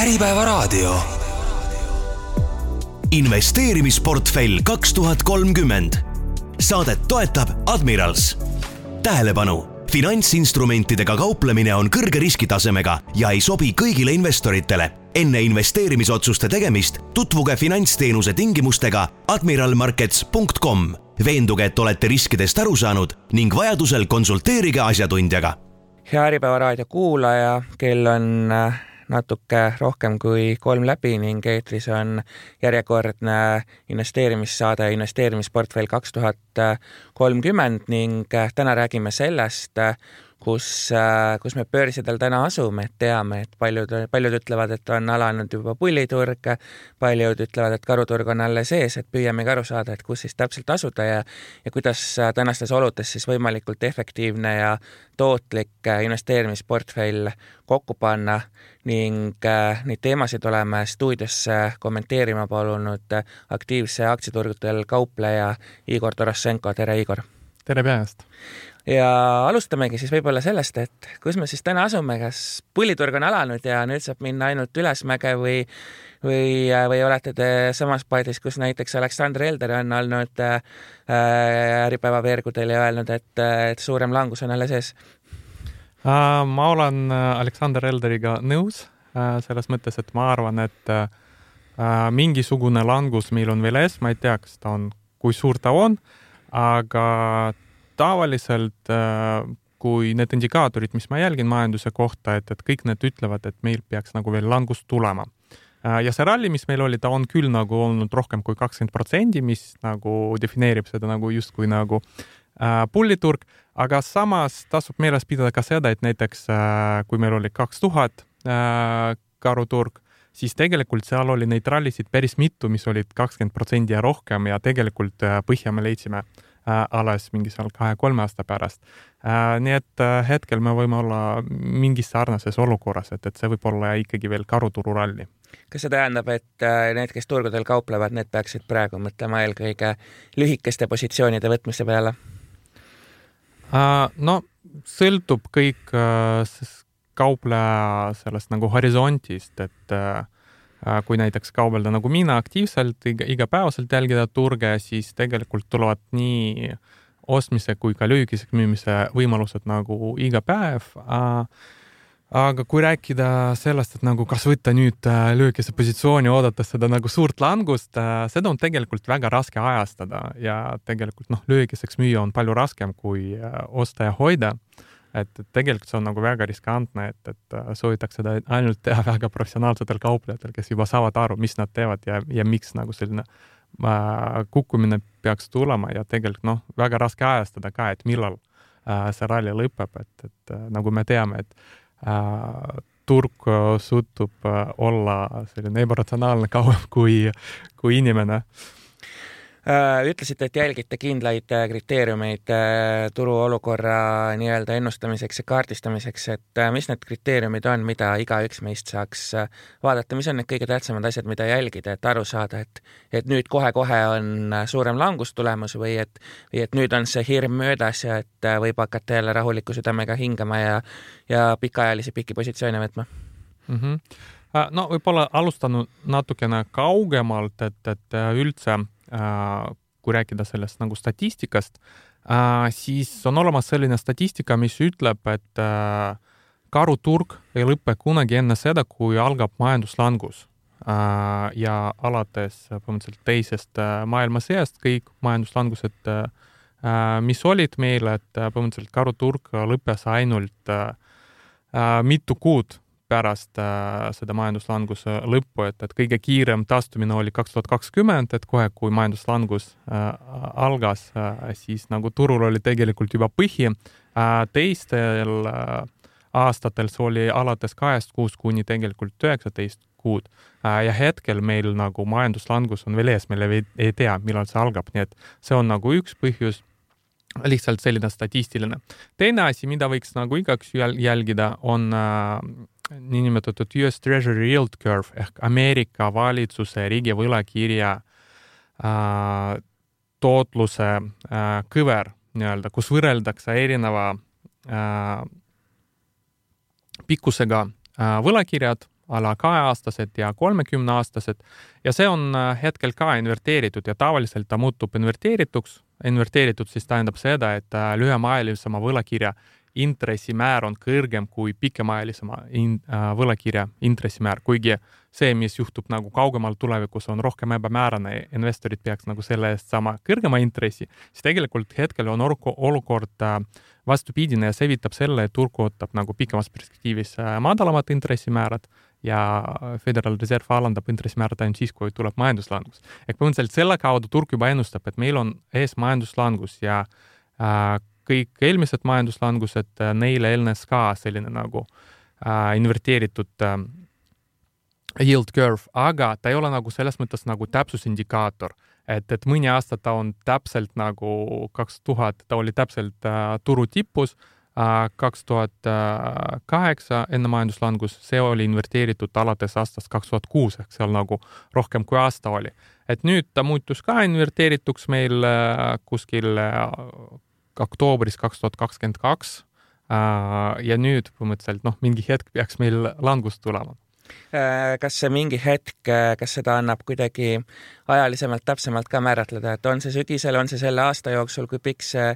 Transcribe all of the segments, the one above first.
Äripäevaraadio. investeerimisportfell kaks tuhat kolmkümmend. Saadet toetab Admirals. tähelepanu, finantsinstrumentidega kauplemine on kõrge riskitasemega ja ei sobi kõigile investoritele. enne investeerimisotsuste tegemist tutvuge finantsteenuse tingimustega admiralmarkets.com. veenduge, et olete riskidest aru saanud ning vajadusel konsulteerige asjatundjaga hea Äripäeva raadio kuulaja, kell on äh, natuke rohkem kui kolm läbi ning eetris on järjekordne investeerimissaade Investeerimisportfell kaks tuhat kolmkümmend ning äh, täna räägime sellest, kus, äh, kus me börsidel täna asume, et teame, et paljud, paljud ütlevad, et on alanud juba pulliturg, paljud ütlevad, et karuturg on alles ees, et püüamegi aru saada, et kus siis täpselt asuda ja ja kuidas äh, tänastes oludes siis võimalikult efektiivne ja tootlik äh, investeerimisportfell kokku panna ning neid teemasid oleme stuudiosse kommenteerima palunud aktiivse aktsiaturgudel kaupleja Igor Torošenko, tere Igor! tere päevast! Ja alustamegi siis võib-olla sellest, et kus me siis täna asume, kas pulliturg on alanud ja nüüd saab minna ainult ülesmäge või või, või olete te samas paadis, kus näiteks Aleksander Elder on olnud äh, Äripäeva veergudel ja öelnud, et, et suurem langus on alles ees uh,? ma olen äh, Aleksander Elderiga nõus selles mõttes, et ma arvan, et mingisugune langus meil on veel ees, ma ei tea, kas ta on, kui suur ta on, aga tavaliselt äh, kui need indikaatorid, mis ma jälgin majanduse kohta, et, et kõik need ütlevad, et meil peaks nagu veel langus tulema. Äh, ja see ralli, mis meil oli, ta on küll nagu olnud rohkem kui kakskümmend protsenti, mis nagu defineerib seda nagu justkui nagu äh, pulliturg, aga samas tasub meeles pidada ka seda, et näiteks kui meil oli kaks tuhat karuturg, siis tegelikult seal oli neid rallisid päris mitu, mis olid kakskümmend protsenti ja rohkem ja tegelikult põhja me leidsime Äh, alles mingi seal kahe-kolme aasta pärast. Äh, nii et äh, hetkel me võime olla mingis sarnases olukorras, et, et see võib olla ikkagi veel karutururalli. kas see tähendab, et need, kes turgudel kauplevad, need peaksid praegu mõtlema eelkõige lühikeste positsioonide võtmise peale? no sõltub kõik kaupleja sellest nagu horisontist, et äh, Äh, kui näiteks kaubelda nagu mina aktiivselt iga, igapäevaselt jälgida turge, siis tegelikult tulevad nii ostmise kui ka lühikeseks müümise võimalused nagu iga päev. Äh, aga kui rääkida sellest, et nagu kas võtta nüüd äh, lühikese positsiooni, oodates seda nagu suurt langust, seda on tegelikult väga raske ajastada ja tegelikult noh, lühikeseks müüa on palju raskem kui osta ja hoida et, et tegelikult see on nagu väga riskantne, et, et äh, soovitakse seda ainult teha väga professionaalsetel kauplejatel, kes juba saavad aru, mis nad teevad ja, ja miks nagu selline äh, kukkumine peaks tulema ja tegelikult noh, väga raske ajastada ka, et millal äh, see ralli lõpeb, et, et äh, nagu me teame, et äh, turg suutub äh, olla selline ebaratsionaalne kauem kui, kui inimene. äh, Äh, ütlesite, et jälgite kindlaid äh, kriteeriumeid äh, turuolukorra nii-öelda ennustamiseks ja kaardistamiseks, et mis need kriteeriumid on, mida igaüks meist saaks vaadata, mis on need kõige tähtsamad asjad, mida jälgida, et aru saada, et et nüüd kohe-kohe on suurem langus tulemas või et, või et nüüd on see hirm möödas ja et võib hakata jälle rahuliku südamega hingama ja ja pikaajalisi pikki positsioone võtma mm? -hmm. no võib-olla alustan natukene kaugemalt, et, et üldse Äh, kui rääkida sellest nagu statistikast, äh, siis on olemas selline statistika, mis ütleb, et äh, karuturg ei lõpe kunagi enne seda, kui algab majanduslangus. ja alates põhimõtteliselt teisest maailmasõjast kõik majanduslangused, mis olid meil, et põhimõtteliselt karuturg lõppes ainult mitu kuud pärast äh, seda majanduslanguse lõppu, et, et kõige kiirem taastumine oli kaks tuhat kakskümmend, et kohe, kui majanduslangus äh, algas äh,, siis nagu turul oli tegelikult juba põhi äh,. teistel äh, aastatel see oli alates kahest kuust kuni tegelikult üheksateist kuud äh, ja hetkel meil nagu majanduslangus on veel ees, me ei, ei tea, millal see algab, nii et see on nagu üks põhjus lihtsalt selline statistiline. teine asi, mida võiks nagu igaüks jälgida, on äh, niinimetatud US Treasury Yield Curve ehk Ameerika valitsuse riigi võlakirja äh, tootluse äh, kõver nii-öelda, kus võrreldakse erineva äh, pikkusega äh, võlakirjad a la kaheaastased ja kolmekümneaastased ja see on hetkel ka inverteeritud ja tavaliselt ta muutub inverteerituks. inverteeritud siis tähendab seda, et lühemaajalisema võlakirja intressimäär on kõrgem kui pikemaajalisema in, äh, võlakirja intressimäär, kuigi see, mis juhtub nagu kaugemal tulevikus, on rohkem ebamäärane, investorid peaks nagu selle eest saama kõrgema intressi, siis tegelikult hetkel on olukord äh, vastupidine ja see viitab selle, et turg ootab nagu pikemas perspektiivis äh, madalamad intressimäärad ja Federal Reserve alandab intressimäärad ainult siis, kui tuleb majanduslangus. ehk põhimõtteliselt selle kaudu turg juba ennustab, et meil on ees majanduslangus ja äh, kõik eelmised majanduslangused, äh, neile eelnes ka selline nagu äh, inverteeritud äh, yield curve, aga ta ei ole nagu selles mõttes nagu täpsusindikaator, et, et mõni aasta ta on täpselt nagu kaks tuhat, ta oli täpselt äh, turu tipus äh,, kaks tuhat kaheksa enne majanduslangust, see oli inverteeritud alates aastast kaks tuhat kuus ehk seal nagu rohkem kui aasta oli. et nüüd ta muutus ka inverteerituks meil äh, kuskil äh, oktoobris kaks tuhat kakskümmend kaks. Äh, ja nüüd põhimõtteliselt noh, mingi hetk peaks meil langus tulema äh, kas see mingi hetk, äh, kas seda annab kuidagi ajalisemalt täpsemalt ka määratleda, et on see sügisel, on see selle aasta jooksul, kui pikk see,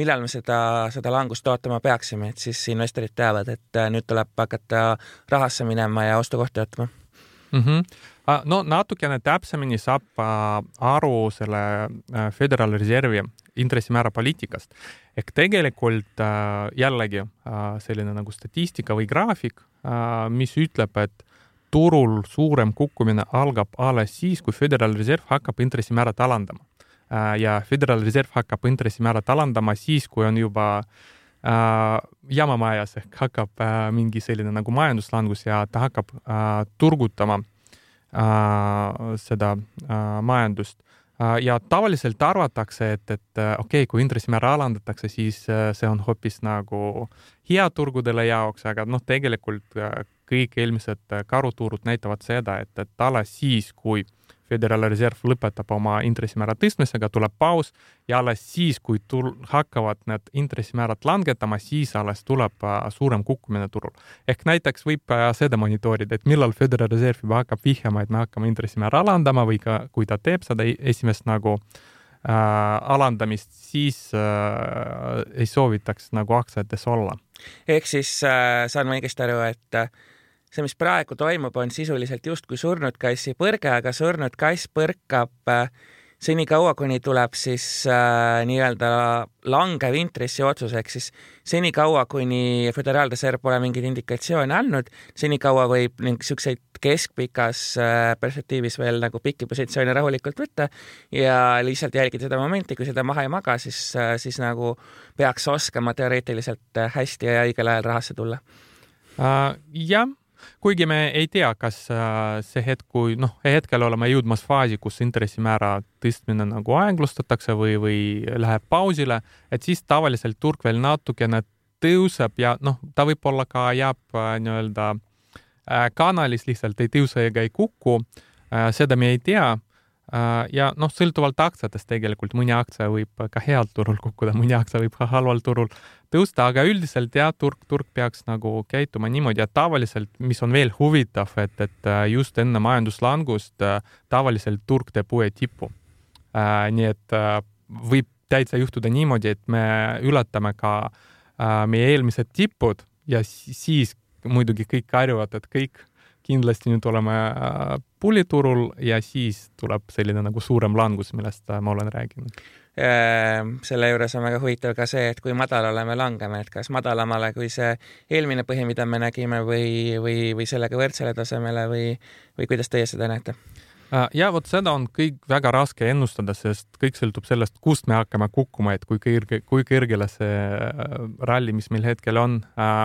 millal me seda, seda langust ootama peaksime, et siis investorid teavad, et nüüd tuleb hakata rahasse minema ja ostukohti ootma mm? -hmm no natukene täpsemini saab aru selle Föderal Reservi intressimäära poliitikast. ehk tegelikult äh, jällegi äh, selline nagu statistika või graafik, äh, mis ütleb, et turul suurem kukkumine algab alles siis, kui Föderal Reserv hakkab intressimäärad alandama. ja Föderal Reserv hakkab intressimäärad alandama siis, kui on juba jamamajas ehk hakkab mingi selline nagu majanduslangus ja ta hakkab turgutama seda majandust Äh, ja tavaliselt arvatakse, et, et äh, okei okay,, kui intressimäära alandatakse, siis äh, see on hoopis nagu hea turgudele jaoks, aga noh, tegelikult kõik eelmised karuturud näitavad seda, et, et alles siis, kui Federal Reserve lõpetab oma intressimäära tõstmisega, tuleb paus ja alles siis, kui tul-, hakkavad need intressimäärad langetama, siis alles tuleb äh, suurem kukkumine turul. ehk näiteks võib äh, seda monitoorida, et millal Federal Reserve juba hakkab vihjama, et me hakkame intressimäära alandama või ka kui ta teeb seda e-, esimest nagu äh, alandamist, siis äh, ei soovitaks nagu aktsiates olla. ehk siis äh, saan ma õigesti aru, et äh see, mis praegu toimub, on sisuliselt justkui surnud kassi põrge, aga surnud kass põrkab äh, senikaua, kuni tuleb siis äh, nii-öelda langev intressiotsus, ehk siis senikaua, kuni Föderaalreserv pole mingeid indikatsioone andnud, senikaua võib niisuguseid keskpikas äh, perspektiivis veel nagu pikki positsioone rahulikult võtta ja lihtsalt jälgida seda momenti, kui seda maha ei maga, siis äh,, siis nagu peaks oskama teoreetiliselt äh, hästi ja õigel ajal rahasse tulla uh,. jah kuigi me ei tea, kas äh, see hetk, kui noh, hetkel oleme jõudmas faasi, kus intressimäära tõstmine nagu aeglustatakse või, või läheb pausile, et siis tavaliselt turg veel natukene tõuseb ja noh, ta võib-olla ka jääb äh, nii-öelda äh, kanalis lihtsalt ei tõuse ega ei kuku. seda me ei tea ja noh, sõltuvalt aktsiatest tegelikult mõni aktsia võib ka heal turul kukkuda, mõni aktsia võib ka halval turul tõusta, aga üldiselt jah, turg, turg peaks nagu käituma niimoodi ja tavaliselt, mis on veel huvitav, et, et äh, just enne majanduslangust äh, tavaliselt turg teeb uue tipu. nii et võib täitsa juhtuda niimoodi, et me ületame ka meie eelmised tipud ja siis muidugi kõik harjuvad, et kõik kindlasti nüüd oleme äh, pulliturul ja siis tuleb selline nagu suurem langus, millest äh, ma olen rääkinud. Äh, selle juures on väga huvitav ka see, et kui madalale me langeme, et kas madalamale kui see eelmine põhi, mida me nägime või, või, või sellega võrdsele tasemele või, või kuidas teie seda näete? ja vot seda on kõik väga raske ennustada, sest kõik sõltub sellest, kust me hakkame kukkuma, et kui kõrge, kui kõrgele see ralli, mis meil hetkel on,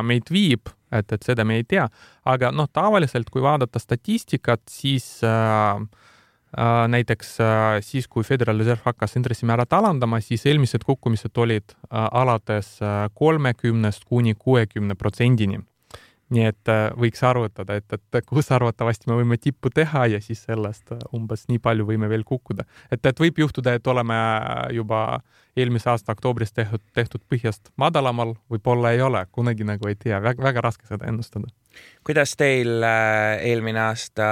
meid viib et, et seda me ei tea. aga noh, tavaliselt kui vaadata statistikat, siis äh, äh, näiteks äh, siis, kui Federal Reserve hakkas intressimäärad alandama, siis eelmised kukkumised olid äh, alates äh, kolmekümnest kuni kuuekümne protsendini nii et äh, võiks arvutada, et, et kus arvatavasti me võime tippu teha ja siis sellest äh, umbes nii palju võime veel kukkuda. et, et võib juhtuda, et oleme juba eelmise aasta oktoobris tehtud, tehtud põhjast madalamal, võib-olla ei ole, kunagi nagu ei tea, väga, raske seda ennustada kuidas teil eelmine aasta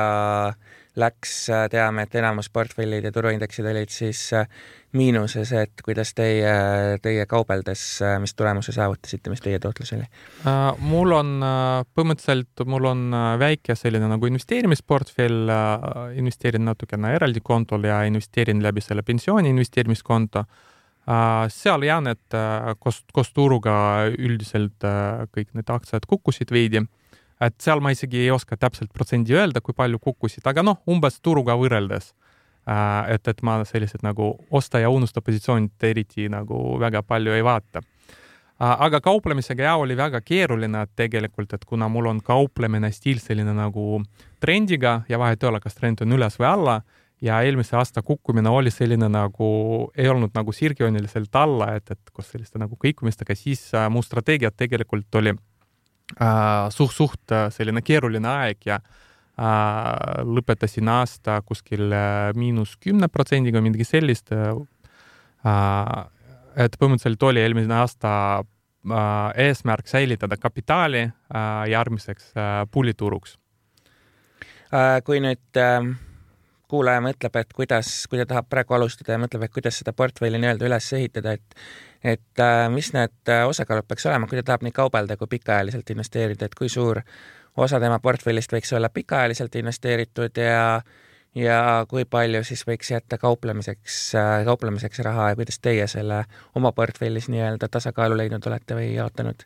läks, teame, et enamus portfellid ja turuindeksid olid siis miinuses, et kuidas teie, teie kaubeldes, mis tulemuse saavutasite, mis teie tootlus oli? Äh, mul on äh, põhimõtteliselt, mul on äh, väike selline nagu investeerimisportfell, investeerin natukene eraldi kontol ja investeerin läbi selle pensiooni investeerimiskonto. seal jään, et koos, koos turuga üldiselt kõik need aktsiad kukkusid veidi et seal ma isegi ei oska täpselt protsendi öelda, kui palju kukkusid, aga noh, umbes turuga võrreldes Äh, et, et ma sellised nagu osta ja unusta positsioonid eriti nagu väga palju ei vaata. Äh, aga kauplemisega ja oli väga keeruline tegelikult, et kuna mul on kauplemine stiil selline nagu trendiga ja vahet ei ole, kas trend on üles või alla ja eelmise aasta kukkumine oli selline nagu, ei olnud nagu sirgjooniliselt alla, et, et koos selliste nagu kõikumistega, siis äh, mu strateegia tegelikult oli äh, suht-suht selline keeruline aeg ja äh, Äh, lõpetasin aasta kuskil äh, miinus kümne protsendiga, midagi sellist. Äh, et põhimõtteliselt oli eelmine aasta eesmärk säilitada kapitaali järgmiseks pullituruks. kui nüüd kuulaja mõtleb, et kuidas, kui ta tahab praegu alustada ja mõtleb, et kuidas seda portfelli nii-öelda üles ehitada, et et mis need osakaalud peaks olema, kui ta tahab nii kaubelda kui pikaajaliselt investeerida, et kui suur osa tema portfellist võiks olla pikaajaliselt investeeritud ja ja kui palju siis võiks jätta kauplemiseks, kauplemiseks raha ja kuidas teie selle oma portfellis nii-öelda tasakaalu leidnud olete või jaotanud?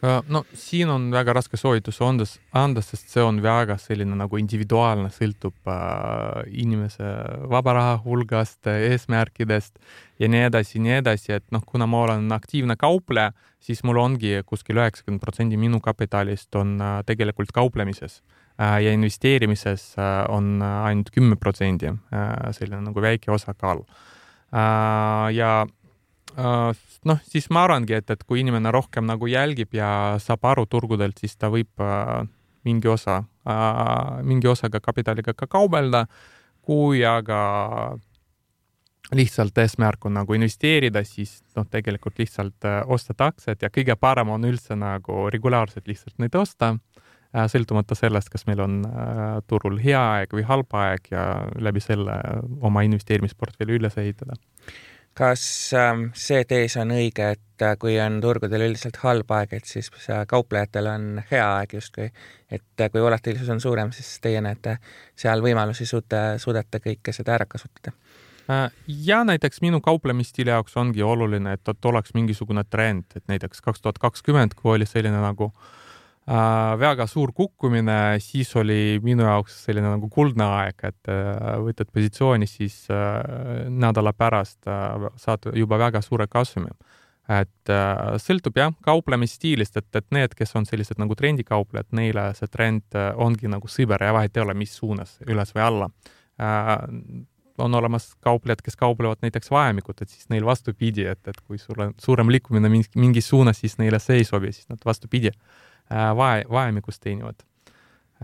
Äh, no siin on väga raske soovitus anda, anda, sest see on väga selline nagu individuaalne, sõltub äh, inimese vaba raha hulgast, eesmärkidest ja nii edasi, nii edasi, et noh, kuna ma olen aktiivne kaupleja, siis mul ongi kuskil üheksakümmend protsenti minu kapitalist on äh, tegelikult kauplemises äh, ja investeerimises äh, on ainult kümme protsenti äh,, selline nagu väike osakaal äh,. ja Äh, noh, siis ma arvangi, et, et kui inimene rohkem nagu jälgib ja saab aru turgudelt, siis ta võib äh, mingi osa, äh, mingi osaga kapitaliga ka kaubelda. kui aga lihtsalt eesmärk on nagu investeerida, siis noh, tegelikult lihtsalt ostad aktsiad ja kõige parem on üldse nagu regulaarselt lihtsalt neid osta sõltumata sellest, kas meil on turul hea aeg või halb aeg ja läbi selle oma investeerimisportfelli üles ehitada kas ähm, see tees on õige, et äh, kui on turgudel üldiselt halb aeg, et siis kauplejatel on hea aeg justkui, et äh, kui volatiilsus on suurem, siis teie näete seal võimalusi, suuta, suudate kõike seda ära kasutada? Äh, ja näiteks minu kauplemisstiili jaoks ongi oluline, et, et oleks mingisugune trend, et näiteks kaks tuhat kakskümmend, kui oli selline nagu äh, Äh, väga suur kukkumine, siis oli minu jaoks selline nagu kuldne aeg, et äh, võtad positsiooni, siis äh, nädala pärast saad juba väga suure kasumi. et sõltub jah, kauplemisstiilist, et, et need, kes on sellised nagu trendikauplejad, neile see trend ongi nagu sõber ja vahet ei ole, mis suunas, üles või alla on olemas kauplejad, kes kauplevad näiteks vahemikud, et siis neil vastupidi, et, et kui sul on suurem liikumine mingis suunas, siis neile see ei sobi, siis nad vastupidi Äh, vae, vahemikus teenivad.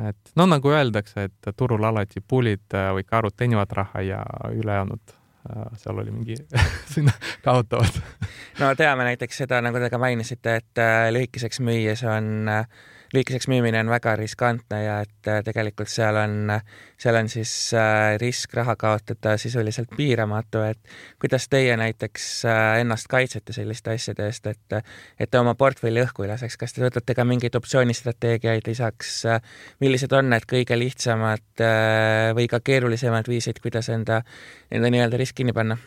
et no nagu öeldakse, et turul alati pullid äh, või karud teenivad raha ja ülejäänud äh, seal oli mingi sinna kaotavad. no teame näiteks seda, nagu te ka mainisite, et lühikeseks müües on äh, lühikeseks müümine on väga riskantne ja et äh, tegelikult seal on, seal on siis äh, risk raha kaotada sisuliselt piiramatu, et kuidas teie näiteks äh, ennast kaitsete selliste asjade eest, et et te oma portfelli õhku ei laseks, kas te võtate ka mingeid optsioonistrateegiaid lisaks, millised on need kõige lihtsamad või ka keerulisemad viisid, kuidas enda, enda nii-öelda risk kinni panna?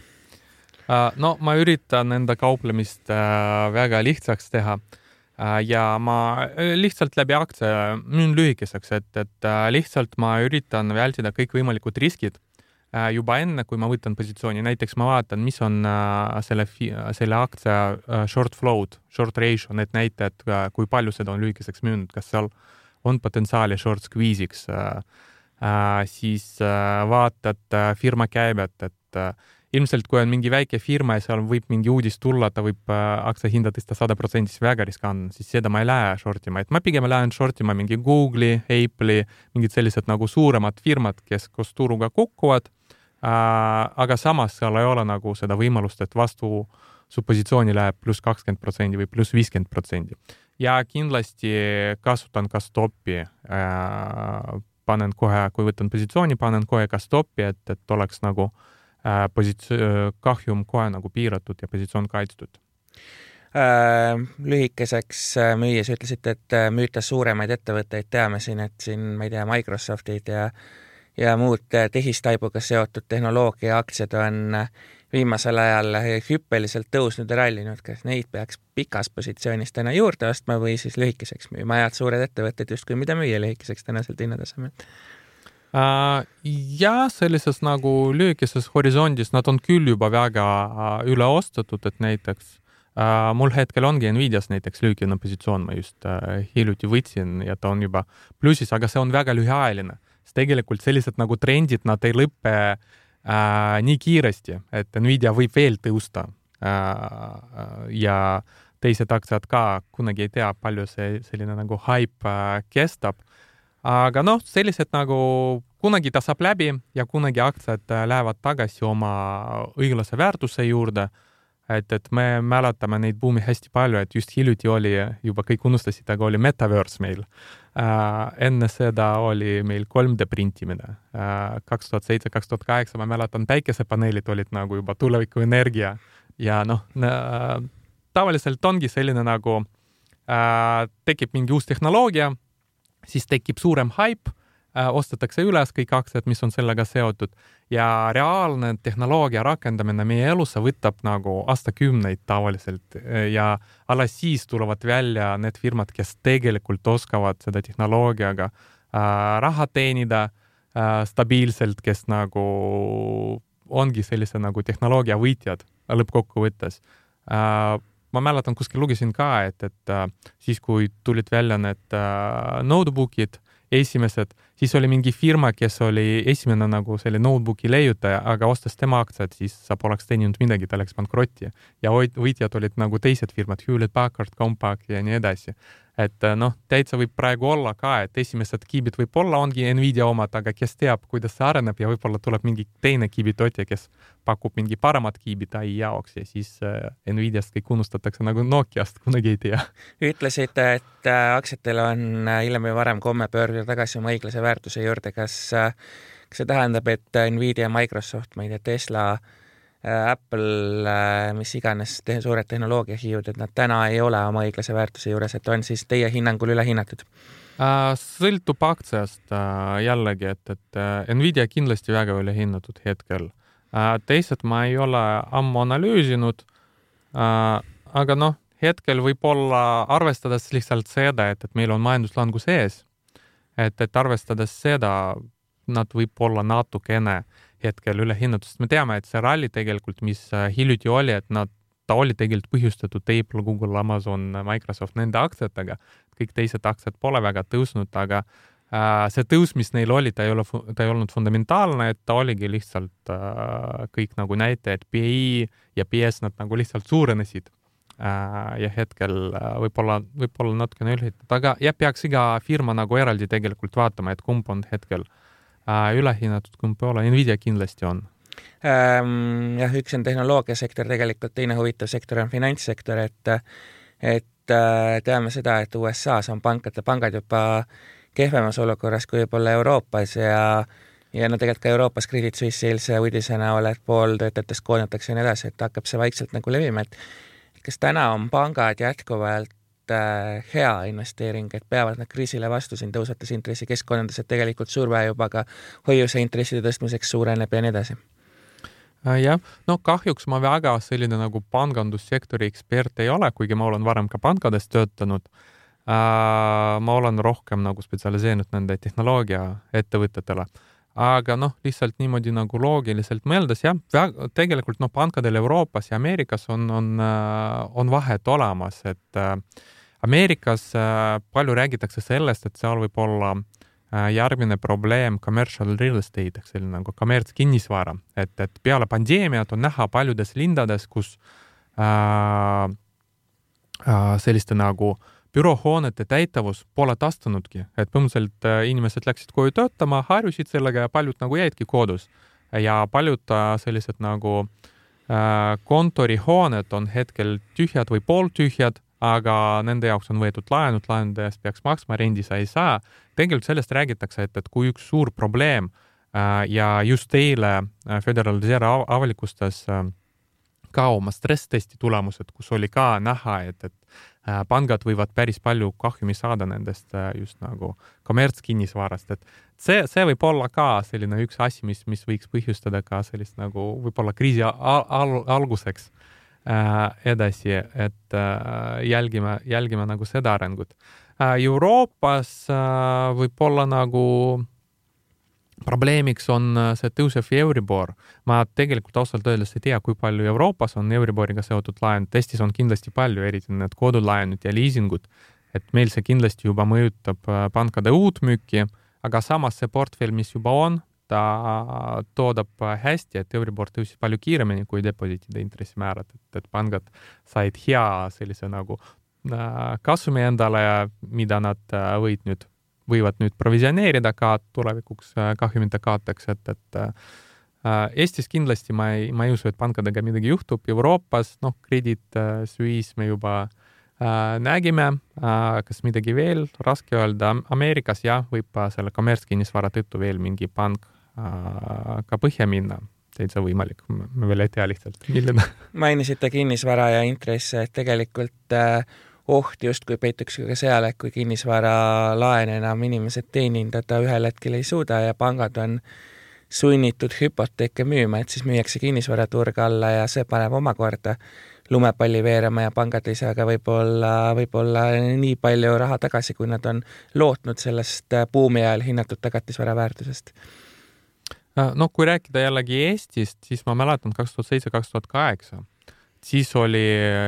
no ma üritan enda kauplemist väga lihtsaks teha ja ma äh, lihtsalt läbi aktsia müün lühikeseks, et, et äh, lihtsalt ma üritan vältida kõikvõimalikud riskid juba enne, kui ma võtan positsiooni, näiteks ma vaatan, mis on selle, selle aktsia short flow'd, short ratio, need näitajad, kui palju seda on lühikeseks müünud, kas seal on potentsiaali short squeeze'iks, siis vaatad firma käibet, et ilmselt kui on mingi väike firma ja seal võib mingi uudis tulla, ta võib äh, aktsiahinda tõsta sada protsenti, siis väga riskantne, siis seda ma ei lähe short ima, et ma pigem lähen short ima mingi Google'i, Apple'i, mingid sellised nagu suuremad firmad, kes koos turuga kukuvad äh,. aga samas seal ei ole nagu seda võimalust, et vastu su positsiooni läheb pluss kakskümmend protsenti või pluss viiskümmend protsenti. ja kindlasti kasutan ka stoppi äh,. panen kohe, kui võtan positsiooni, panen kohe ka stoppi, et, et oleks nagu äh, positsioon, kahjum kohe nagu piiratud ja positsioon kaitstud. Äh, lühikeseks äh, müües ütlesite, et äh, müüte suuremaid ettevõtteid, teame siin, et siin, ma ei tea, Microsoftid ja ja muud tehistaibuga seotud tehnoloogia aktsiad on viimasel ajal hüppeliselt tõusnud ja rallinud, kas neid peaks pikas positsioonis täna juurde ostma või siis lühikeseks müüma, head suured ettevõtted justkui, mida müüa lühikeseks tänaselt hinnatasemel? Ja sellises nagu lühikeses horisondis nad on küll juba väga üle ostetud, et näiteks mul hetkel ongi Nvidias näiteks lühikene positsioon, ma just hiljuti võtsin ja ta on juba plussis, aga see on väga lühiajaline, sest tegelikult sellised nagu trendid, nad ei lõpe äh, nii kiiresti, et Nvidia võib veel tõusta äh, ja teised aktsiad ka, kunagi ei tea, palju see selline nagu haip äh, kestab. Aga noh, sellised nagu kunagi ta saab läbi ja kunagi aktsiad äh, lähevad tagasi oma õiglase väärtuse juurde et, et me mäletame neid buumi hästi palju, et just hiljuti oli, juba kõik unustasid, aga oli metaverse meil äh,. enne seda oli meil 3D printimine äh,. kaks tuhat seitse, kaks tuhat kaheksa, ma mäletan, päikesepaneelid olid nagu juba tulevikuenergia ja noh äh,, tavaliselt ongi selline nagu äh, tekib mingi uus tehnoloogia, siis tekib suurem haip Äh, ostetakse üles kõik aktsiad, mis on sellega seotud. Ja reaalne tehnoloogia rakendamine meie elusse võtab nagu aastakümneid tavaliselt ja alles siis tulevad välja need firmad, kes tegelikult oskavad seda tehnoloogiaga äh, raha teenida äh, stabiilselt, kes nagu ongi sellise nagu tehnoloogia võitjad lõppkokkuvõttes. Äh, ma mäletan, kuskil lugesin ka, et, et äh, siis, kui tulid välja need äh, notebook'id, esimesed, siis oli mingi firma, kes oli esimene nagu selle notebook'i leiutaja, aga ostes tema aktsiad, siis sa poleks teeninud midagi, ta läks pankrotti. ja võitjad olid nagu teised firmad, Hewlett Packard, Compaq ja nii edasi et äh, noh, täitsa võib praegu olla ka, et esimesed kiibid võib-olla ongi Nvidia omad, aga kes teab, kuidas see areneb ja võib-olla tuleb mingi teine kiibitootja, kes pakub mingi paremat kiibit ai jaoks ja siis äh, Nvidiast kõik unustatakse nagu Nokiast, kunagi ei tea. ütlesite, et äh, aktsiatel on hiljem või varem komme pöörduda tagasi oma õiglase väärtuse juurde, kas kas see tähendab, et Nvidia, Microsoft, ma ei tea, Tesla Äh, Apple, äh, mis iganes te suured tehnoloogiahiiud, et nad täna ei ole oma õiglase väärtuse juures, et on siis teie hinnangul ülehinnatud? Äh, sõltub aktsiast jällegi, et, et Nvidia kindlasti väga ülehinnatud hetkel. teised ma ei ole ammu analüüsinud. aga noh, hetkel võib-olla arvestades lihtsalt seda, et, et meil on majanduslangus ees, et, et arvestades seda, nad võib-olla natukene äh, hetkel ülehinnatud, sest me teame, et see ralli tegelikult, mis äh, hiljuti oli, et nad, ta oli tegelikult põhjustatud Apple, Google, Amazon, Microsoft, nende aktsiatega. kõik teised aktsiad pole väga tõusnud, aga äh, see tõus, mis neil oli, ta ei ole, ta ei olnud fundamentaalne, et ta oligi lihtsalt äh, kõik nagu näitajad, PI ja PS, nad nagu lihtsalt suurenesid äh, ja hetkel äh, võib-olla, võib-olla natukene ülehinnatud, aga jah, peaks iga firma nagu eraldi tegelikult vaatama, et kumb on hetkel äh, Äh, ülehinnatud, kumb ei ole, Nvidia kindlasti on ähm,. jah, üks on tehnoloogiasektor, tegelikult teine huvitav sektor on finantssektor, et et äh, teame seda, et USA-s on pankade, pangad juba kehvemas olukorras kui võib-olla Euroopas ja ja no tegelikult ka Euroopas Credit Suisse eilse uudise näol, et pool töötajatest koondatakse ja nii edasi, et hakkab see vaikselt nagu levima, et kas täna on pangad jätkuvalt Äh, hea investeering, et peavad nad kriisile vastu siin tõusvates intressikeskkondades, et tegelikult surve juba ka hoiuseintresside tõstmiseks suureneb ja nii edasi. Äh, jah, no kahjuks ma väga selline nagu pangandussektori ekspert ei ole, kuigi ma olen varem ka pankades töötanud. Äh,. ma olen rohkem nagu spetsialiseerunud nende tehnoloogiaettevõtetele, aga noh, lihtsalt niimoodi nagu loogiliselt mõeldes jah, tegelikult noh, pankadel Euroopas ja Ameerikas on, on, äh, on vahet olemas, et äh, Ameerikas äh, palju räägitakse sellest, et seal võib olla äh, järgmine probleem commercial real estate ehk selline nagu kommertskinnisvara, et, et peale pandeemiat on näha paljudes lindades, kus äh, äh, selliste nagu büroohoonete täitavus pole taastunudki, et põhimõtteliselt inimesed läksid koju töötama, harjusid sellega ja paljud nagu jäidki kodus. Ja paljud sellised nagu äh, kontorihooned on hetkel tühjad või pooltühjad aga nende jaoks on võetud laenud, laenude eest peaks maksma, rendi sa ei saa. tegelikult sellest räägitakse, et, et kui üks suur probleem äh, ja just eile äh, Föderal Reserve avalikustas äh, ka oma stress-testi tulemused, kus oli ka näha, et, et äh, pangad võivad päris palju kahjumi saada nendest äh, just nagu kommertskinnisvarast, et see, see võib olla ka selline üks asi, mis, mis võiks põhjustada ka sellist nagu võib-olla kriisi al al alguseks edasi, et äh, jälgime, jälgime nagu seda arengut äh,. Euroopas äh, võib-olla nagu probleemiks on äh, see tõusev Euribor. ma tegelikult ausalt öeldes ei tea, kui palju Euroopas on Euriboriga seotud laenud, Eestis on kindlasti palju, eriti need kodulaenud ja liisingud. et meil see kindlasti juba mõjutab äh, pankade uut müüki, aga samas see portfell, mis juba on, ta toodab äh, hästi, et Euribor tõusis palju kiiremini kui deposiitide intressimäärad, et, et pangad said hea sellise nagu kasumi endale, mida nad võid nüüd võivad nüüd provisioneerida ka tulevikuks äh, kahjumite kaoteks, et, et äh, Eestis kindlasti ma ei, ma ei usu, et pankadega midagi juhtub, Euroopas, noh, Credit Suisse me juba äh, nägime äh,, kas midagi veel, raske öelda, Ameerikas jah, võib selle kommertskinnisvara tõttu veel mingi pank äh, ka põhja minna täitsa võimalik, me veel ei tea lihtsalt, milline. mainisite kinnisvara ja intresse, et tegelikult äh, oht justkui peituks ka seal, et kui kinnisvaralaene enam inimesed teenindada ühel hetkel ei suuda ja pangad on sunnitud hüpoteeke müüma, et siis müüakse kinnisvaraturg alla ja see paneb omakorda lumepalli veerema ja pangad ei saa ka võib-olla, võib-olla nii palju raha tagasi, kui nad on lootnud sellest buumi ajal hinnatud tagatisvara väärtusest. Noh, kui rääkida jällegi Eestist, siis ma mäletan kaks tuhat seitse, kaks tuhat kaheksa siis oli,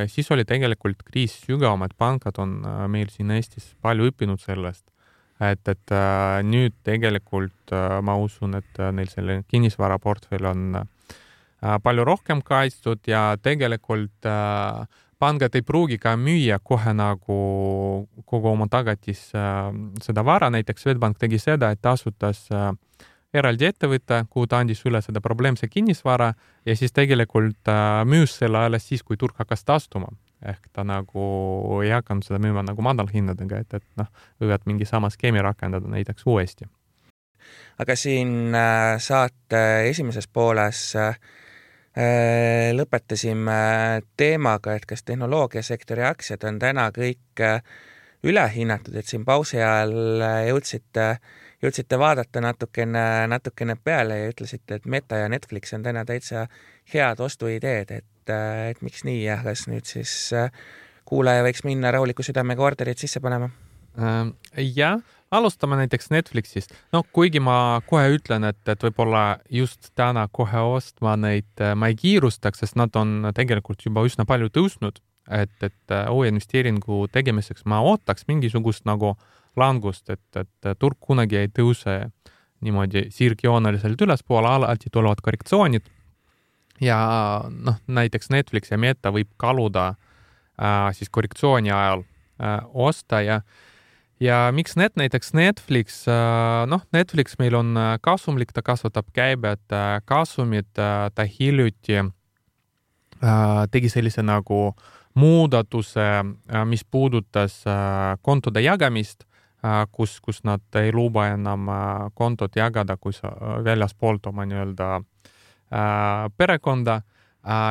siis oli tegelikult kriis sügavam, et pangad on äh, meil siin Eestis palju õppinud sellest, et, et äh, nüüd tegelikult ma usun, et neil selline kinnisvaraportfell on palju rohkem kaitstud ja tegelikult pangad ei pruugi ka müüa kohe nagu kogu oma tagatis seda vara, näiteks Swedbank tegi seda, et ta asutas äh, eraldi ettevõte, kuhu ta andis üle seda probleemse kinnisvara ja siis tegelikult äh, müüs selle alles siis, kui turg hakkas taastuma. ehk ta nagu ei hakanud seda müüma nagu madalhindadega, et, et noh, võivad mingi sama skeemi rakendada näiteks uuesti. aga siin äh, saate esimeses pooles äh, lõpetasime teemaga, et kas tehnoloogiasektori aktsiad on täna kõik ülehinnatud, et siin pausi ajal jõudsite äh, jõudsite vaadata natukene, natukene peale ja ütlesite, et Meta ja Netflix on täna täitsa head ostuideed, et, et miks nii ja kas nüüd siis äh, kuulaja võiks minna rahuliku südamega orderit sisse panema? Ähm, jah, alustame näiteks Netflixist. noh, kuigi ma kohe ütlen, et, et võib-olla just täna kohe ostma neid äh, ma ei kiirustaks, sest nad on tegelikult juba üsna palju tõusnud, et, et äh, uue investeeringu tegemiseks ma ootaks mingisugust nagu äh, langust, et, et turg kunagi ei tõuse niimoodi sirgjooneliselt ülespoole, alati tulevad korrektsioonid. ja noh, näiteks Netflix ja Meta võib kaluda äh, siis korrektsiooni ajal äh, osta ja ja miks net, näiteks Netflix, äh, noh, Netflix meil on äh, kasumlik, ta kasvatab käibet, äh, kasumit, ta hiljuti tegi sellise nagu muudatuse, mis puudutas kontode jagamist kus, kus nad ei luba enam äh, kontot jagada, kui sa äh, väljaspoolt oma nii-öelda perekonda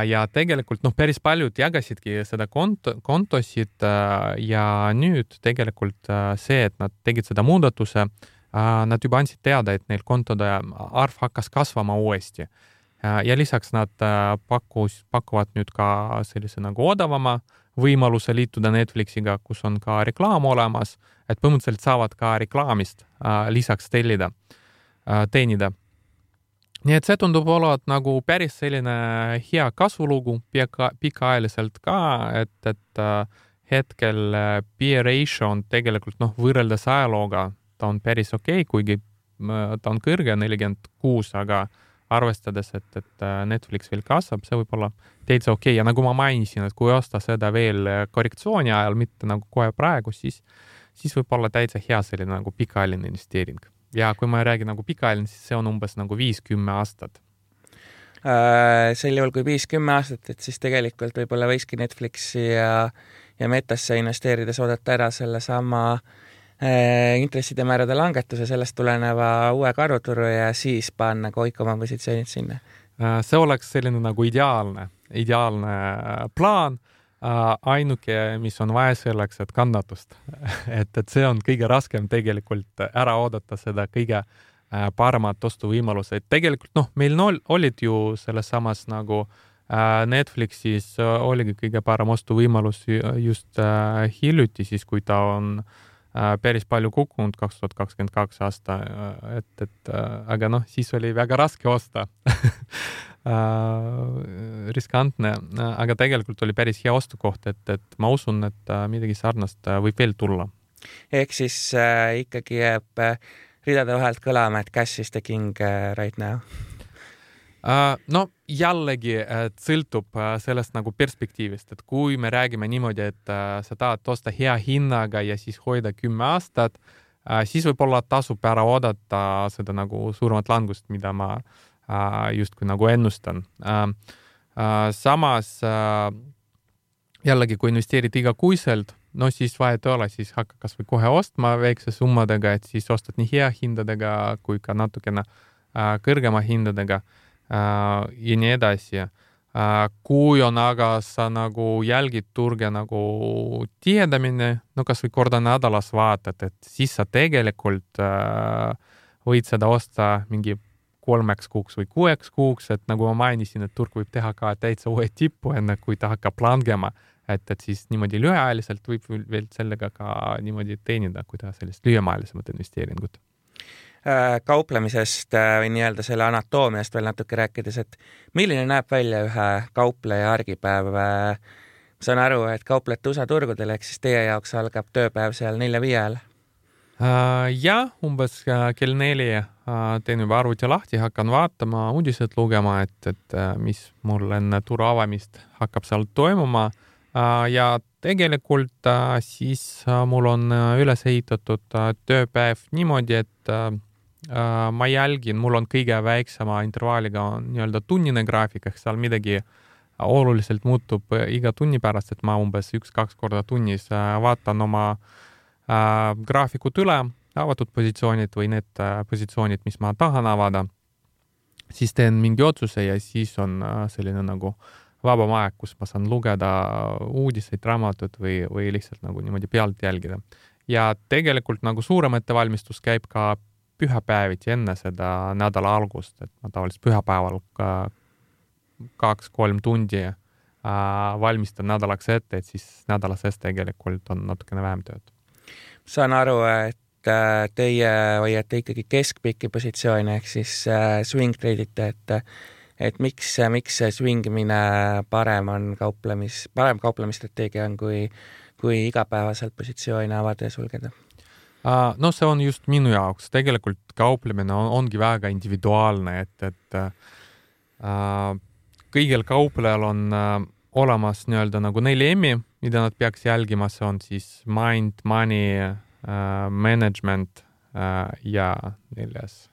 ja tegelikult noh, päris paljud jagasidki seda konto, kontosid ja nüüd tegelikult see, et nad tegid seda muudatuse, nad juba andsid teada, et neil kontode arv hakkas kasvama uuesti. ja lisaks nad pakkus, pakuvad nüüd ka sellise nagu odavama võimaluse liituda Netflixiga, kus on ka reklaam olemas et põhimõtteliselt saavad ka reklaamist äh, lisaks tellida äh,, teenida. nii et see tundub olevat nagu päris selline hea kasvulugu pika, pikaajaliselt ka, et, et äh, hetkel äh, peer ratio on tegelikult noh, võrreldes ajalooga ta on päris okei okay,, kuigi äh, ta on kõrge, nelikümmend kuus, aga arvestades, et, et äh, Netflix veel kasvab, see võib olla täitsa okei okay. ja nagu ma mainisin, et kui osta seda veel korrektsiooni ajal, mitte nagu kohe praegu, siis siis võib olla täitsa hea selline nagu pikaajaline investeering. ja kui ma räägin nagu pikaajaline, siis see on umbes nagu viis-kümme aastat äh,. sel juhul, kui viis-kümme aastat, et siis tegelikult võib-olla võikski Netflixi ja ja metasse investeerides oodata ära sellesama äh, intresside määrade langetuse, sellest tuleneva uue karuturu ja siis panna kõik oma positsioonid sinna. Äh, see oleks selline nagu ideaalne, ideaalne äh, plaan äh,. ainuke, mis on vaja selleks, et kannatust et, et see on kõige raskem tegelikult ära oodata seda kõige äh, paremat ostuvõimalust, et tegelikult noh, meil olid ju selles samas nagu äh, Äh, Netflixis äh, oligi kõige parem ostuvõimalus just äh, hiljuti, siis kui ta on päris palju kukkunud, kaks tuhat kakskümmend kaks aasta, et, et aga noh, siis oli väga raske osta riskantne, aga tegelikult oli päris hea ostukoht, et, et ma usun, et midagi sarnast võib veel tulla. ehk siis äh, ikkagi jääb ridade vahelt kõlama, et cash is the king right now Äh, no jällegi, et sõltub äh, sellest nagu perspektiivist, et kui me räägime niimoodi, et äh, sa tahad osta hea hinnaga ja siis hoida kümme aastat, siis võib-olla tasub ära oodata seda nagu suuremat langust, mida ma justkui nagu ennustan. samas jällegi, kui investeerid igakuiselt, no siis vahet ei ole, siis hakka kasvõi kohe ostma väikse summadega, et siis ostad nii hea hindadega kui ka natukene kõrgema hindadega Äh, ja nii edasi. Äh, kui on aga sa nagu jälgid turge nagu tihedamini, no kasvõi korda nädalas vaatad, et siis sa tegelikult äh, võid seda osta mingi kolmeks kuuks või kuueks kuuks, et nagu ma mainisin, et turg võib teha ka täitsa uue tipu, enne kui ta hakkab langema. et, et siis niimoodi lühiajaliselt võib veel sellega ka niimoodi teenida, kui teha sellist lühimaajalisemat investeeringut Äh, kauplemisest äh, või nii-öelda selle anatoomiast veel natuke rääkides, et milline näeb välja ühe kaupleja argipäev? ma äh, saan aru, et kauplete USA turgudel, ehk siis teie jaoks algab tööpäev seal nelja-viie ajal? jah, umbes kell neli teen juba arvuti lahti, hakkan vaatama, uudiseid lugema, et, et mis mul enne turu avamist hakkab seal toimuma. ja tegelikult siis mul on üles ehitatud tööpäev niimoodi, et Äh, ma jälgin, mul on kõige väiksema intervalliga nii-öelda tunnine graafik, ehk seal midagi oluliselt muutub äh, iga tunni pärast, et ma umbes üks-kaks korda tunnis äh, vaatan oma äh, graafikut üle, avatud positsioonid või need äh, positsioonid, mis ma tahan avada, siis teen mingi otsuse ja siis on äh, selline nagu vabam aeg, kus ma saan lugeda uudiseid, raamatut või, või lihtsalt nagu niimoodi pealt jälgida. ja tegelikult nagu suurem ettevalmistus käib ka pühapäeviti enne seda nädala algust, et ma tavaliselt pühapäeval ka kaks-kolm tundi äh, valmistan nädalaks ette, et siis nädala sees tegelikult on natukene vähem tööd. saan aru, et äh, teie hoiate ikkagi keskpikki positsioone ehk siis äh, swing trade ite, et et miks, miks see swing imine parem on kauplemis, parem kauplemisstrateegia on, kui, kui igapäevaselt positsioone avada ja sulgeda no see on just minu jaoks, tegelikult kauplemine on, ongi väga individuaalne, et, et äh, kõigil kauplejal on äh, olemas nii-öelda nagu neli M-i, mida nad peaks jälgima, see on siis mind, money äh,, management äh, ja neljas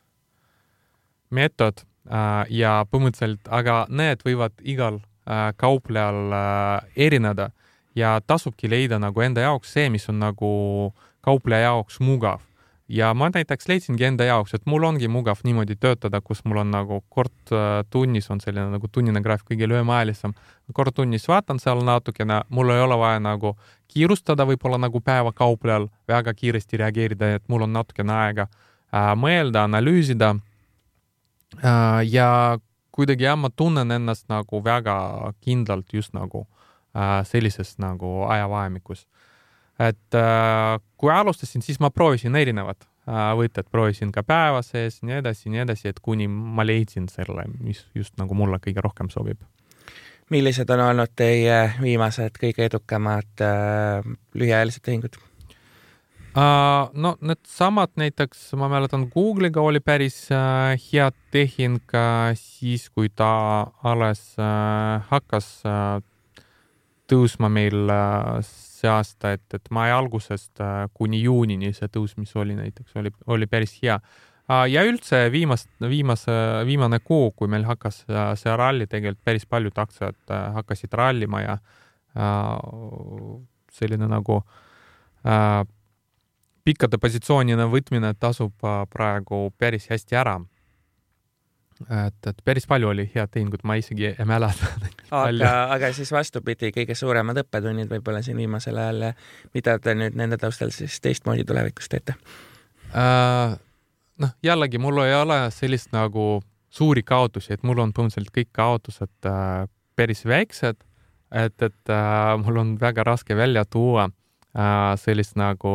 meetod äh, ja põhimõtteliselt, aga need võivad igal äh, kauplejal äh, erineda. Ja tasubki leida nagu enda jaoks see, mis on nagu äh, kaupleja jaoks mugav. ja ma näiteks leidsingi enda jaoks, et mul ongi mugav niimoodi töötada, kus mul on nagu kord äh, tunnis on selline nagu tunnine graafik kõige lühemaajalisem. kord tunnis vaatan seal natukene, mul ei ole vaja nagu kiirustada, võib-olla nagu päevakauplejal väga kiiresti reageerida, et mul on natukene aega äh, mõelda, analüüsida äh,. ja kuidagi jah, ma tunnen ennast nagu väga kindlalt just nagu sellises nagu ajavahemikus et äh, kui alustasin, siis ma proovisin erinevad äh, võtted, proovisin ka päeva sees, nii edasi, nii edasi, et kuni ma leidsin selle, mis just nagu mulle kõige rohkem sobib. millised on olnud teie viimased kõige edukamad äh, lühiajalised tehingud uh,? no needsamad näiteks, ma mäletan, Google'iga oli päris uh, hea tehing uh, siis, kui ta alles uh, hakkas uh, tõusma meil uh, see aasta, et, et mai algusest äh, kuni juunini see tõus, mis oli näiteks, oli, oli päris hea. Äh, ja üldse viimast, viimase, viimane kuu, kui meil hakkas äh, see ralli, tegelikult päris paljud aktsiad hakkasid rallima ja selline nagu pikkade positsioonina võtmine tasub praegu päris hästi ära. Et, et päris palju oli head tehingut, ma isegi ei mäleta aga, aga siis vastupidi, kõige suuremad õppetunnid võib-olla siin viimasel ajal, mida te nüüd nende taustal siis teistmoodi tulevikus teete äh,? noh, jällegi mul ei ole sellist nagu suuri kaotusi, et mul on põhimõtteliselt kõik kaotused äh, päris väiksed, et, et äh, mul on väga raske välja tuua äh, sellist nagu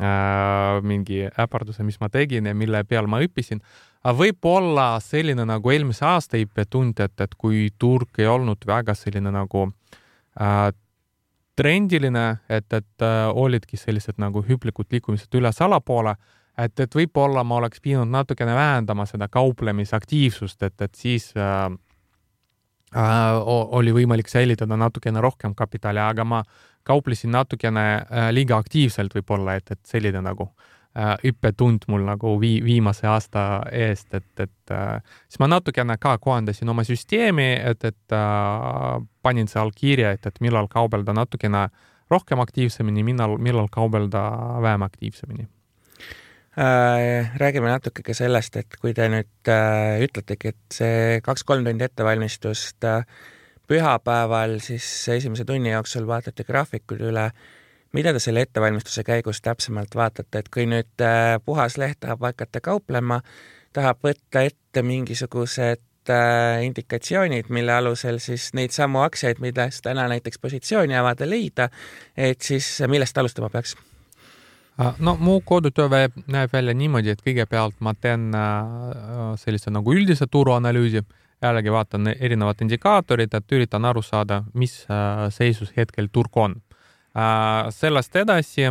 äh, mingi äparduse, mis ma tegin ja mille peal ma õppisin. Aga võib-olla selline nagu eelmise aasta õppetund, et, et kui turg ei olnud väga selline nagu äh, trendiline, et, et äh, olidki sellised nagu hüplikud liikumised üles-allapoole et, et võib-olla ma oleks pidanud natukene vähendama seda kauplemisaktiivsust, et, et siis äh, äh, oli võimalik säilitada natukene rohkem kapitali, aga ma kauplesin natukene äh, liiga aktiivselt võib-olla, et, et selline nagu äh, õppetund mul nagu vii-, viimase aasta eest, et, et äh, siis ma natukene ka kohandasin oma süsteemi, et, et äh, panin seal kirja, et, et millal kaubelda natukene rohkem aktiivsemini, millal, millal kaubelda vähem aktiivsemini. Äh, räägime natuke ka sellest, et kui te nüüd äh, ütletegi, et see kaks-kolm tundi ettevalmistust äh, pühapäeval siis esimese tunni jooksul vaatate graafikud üle, mida te selle ettevalmistuse käigus täpsemalt vaatate, et kui nüüd puhas leht tahab hakata kauplema, tahab võtta ette mingisugused indikatsioonid, mille alusel siis neid samu aktsiaid, millest täna näiteks positsiooni avada, leida, et siis millest alustama peaks? no mu kodutöö näeb välja niimoodi, et kõigepealt ma teen äh, sellise nagu üldise turuanalüüsi, jällegi vaatan erinevad indikaatorid, et üritan aru saada, mis äh, seisus hetkel turg on. Äh, sellest edasi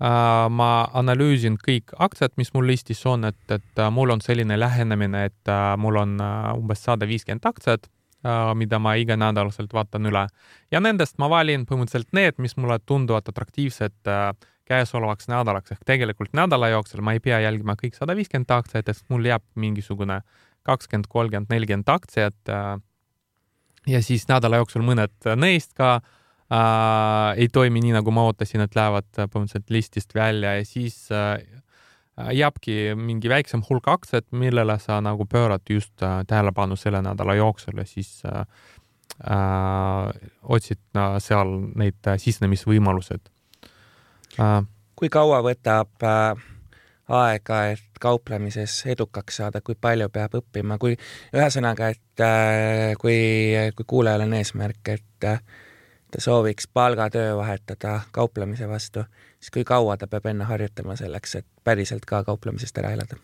ma analüüsin kõik aktsiad, mis mul listis on, et, et mul on selline lähenemine, et mul on umbes sada viiskümmend aktsiat, mida ma iganädalaselt vaatan üle ja nendest ma valin põhimõtteliselt need, mis mulle tunduvad atraktiivsed käesolevaks nädalaks ehk tegelikult nädala jooksul ma ei pea jälgima kõik sada viiskümmend aktsiat, sest mul jääb mingisugune kakskümmend, kolmkümmend, nelikümmend aktsiat. Äh, ja siis nädala jooksul mõned neist ka äh, ei toimi nii, nagu ma ootasin, et lähevad põhimõtteliselt listist välja ja siis äh, jääbki mingi väiksem hulk aktsiat, millele sa nagu pöörad just äh, tähelepanu selle nädala jooksul ja siis äh, äh, otsid äh, seal neid äh, sisenemisvõimalused äh,. kui kaua võtab äh, aega, et kauplemises edukaks saada, kui palju peab õppima, kui ühesõnaga, et äh, kui, kui kuulajal on eesmärk, et äh, ta sooviks palgatöö vahetada kauplemise vastu, siis kui kaua ta peab enne harjutama selleks, et päriselt ka kauplemisest ära elada?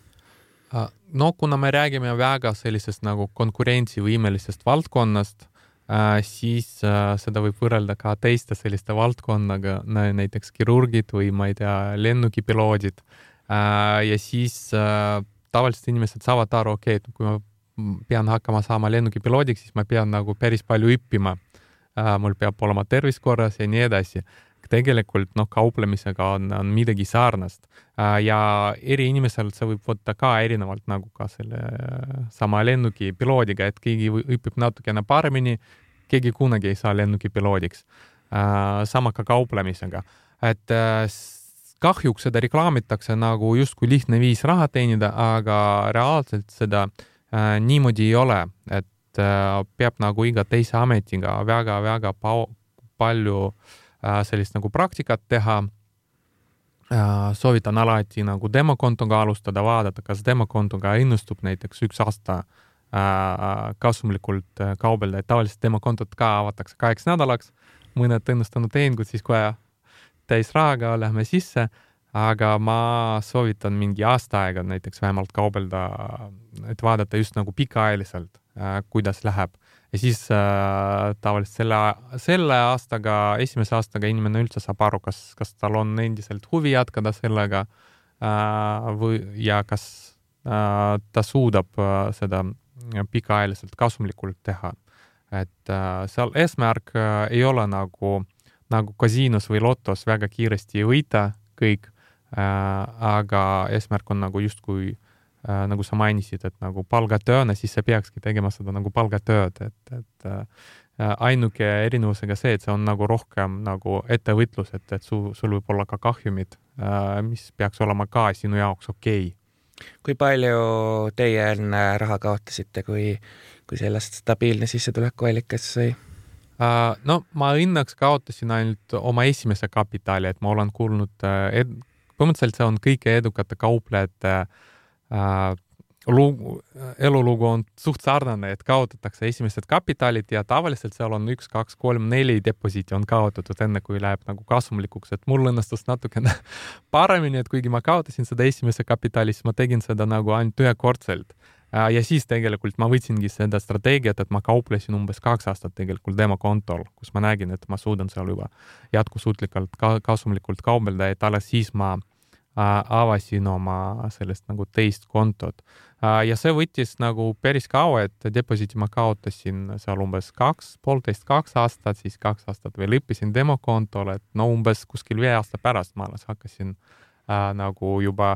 no kuna me räägime väga sellisest nagu konkurentsivõimelisest valdkonnast Äh, siis äh, seda võib võrrelda ka teiste selliste valdkonnaga, näiteks kirurgid või ma ei tea, lennukipiloodid. Äh, ja siis tavaliselt inimesed saavad aru, okei okay,, et kui ma pean hakkama saama lennukipiloodiks, siis ma pean nagu päris palju õppima. Mul peab olema tervis korras ja nii edasi. Tegelikult noh, kauplemisega on, on midagi sarnast. Ja eri inimesel see võib võtta ka erinevalt nagu ka selle sama lennuki piloodiga, et keegi õpib natukene paremini, keegi kunagi ei saa lennuki piloodiks. sama ka kauplemisega, et kahjuks seda reklaamitakse nagu justkui lihtne viis raha teenida, aga reaalselt seda äh, niimoodi ei ole, et äh, peab nagu iga teise ametiga väga-väga palju äh, sellist nagu praktikat teha. Äh, soovitan alati nagu demokontoga alustada, vaadata, kas demokontoga õnnestub näiteks üks aasta kasumlikult kaubelda, et tavaliselt demokontot ka avatakse kaheks nädalaks, mõned õnnestunud tehingud, siis kohe täis rahaga lähme sisse. Aga ma soovitan mingi aasta aega näiteks vähemalt kaubelda, et vaadata just nagu pikaajaliselt, kuidas läheb ja siis äh, tavaliselt selle, selle aastaga, esimese aastaga inimene üldse saab aru, kas, kas tal on endiselt huvi jätkada sellega äh, või, ja kas äh, ta suudab äh, seda pikaajaliselt kasumlikult teha. et äh, seal eesmärk äh, ei ole nagu, nagu kasiinos või lotos väga kiiresti võita kõik äh,, aga eesmärk on nagu justkui äh, nagu sa mainisid, et nagu palgatööna, siis sa peakski tegema seda nagu palgatööd, et, et ainuke erinevusega see, et see on nagu rohkem nagu ettevõtlus, et, et su, sul võib olla ka kahjumid, mis peaks olema ka sinu jaoks okei okay. kui palju teie enne raha kaotasite, kui, kui sellest stabiilne sissetulekuallikas sai? no ma õnneks kaotasin ainult oma esimese kapitali, et ma olen kuulnud, põhimõtteliselt see on kõige edukate kauplejate äh, lugu, elulugu on suht sarnane, et kaotatakse esimesed kapitalid ja tavaliselt seal on üks, kaks, kolm, neli deposiiti on kaotatud, enne kui läheb nagu kasumlikuks, et mul õnnestus natukene paremini, et kuigi ma kaotasin seda esimese kapitali, siis ma tegin seda nagu ainult ühekordselt. ja siis tegelikult ma võtsingi seda strateegiat, et ma kauplesin umbes kaks aastat tegelikult demokontol, kus ma nägin, et ma suudan seal juba jätkusuutlikult ka kasumlikult kaubelda, et alles siis ma äh, avasin oma sellest nagu teist kontot ja see võttis nagu päris kaua, et deposiiti ma kaotasin seal umbes kaks, poolteist, kaks aastat, siis kaks aastat veel õppisin demokontol, et no umbes kuskil viie aasta pärast ma alles hakkasin äh, nagu juba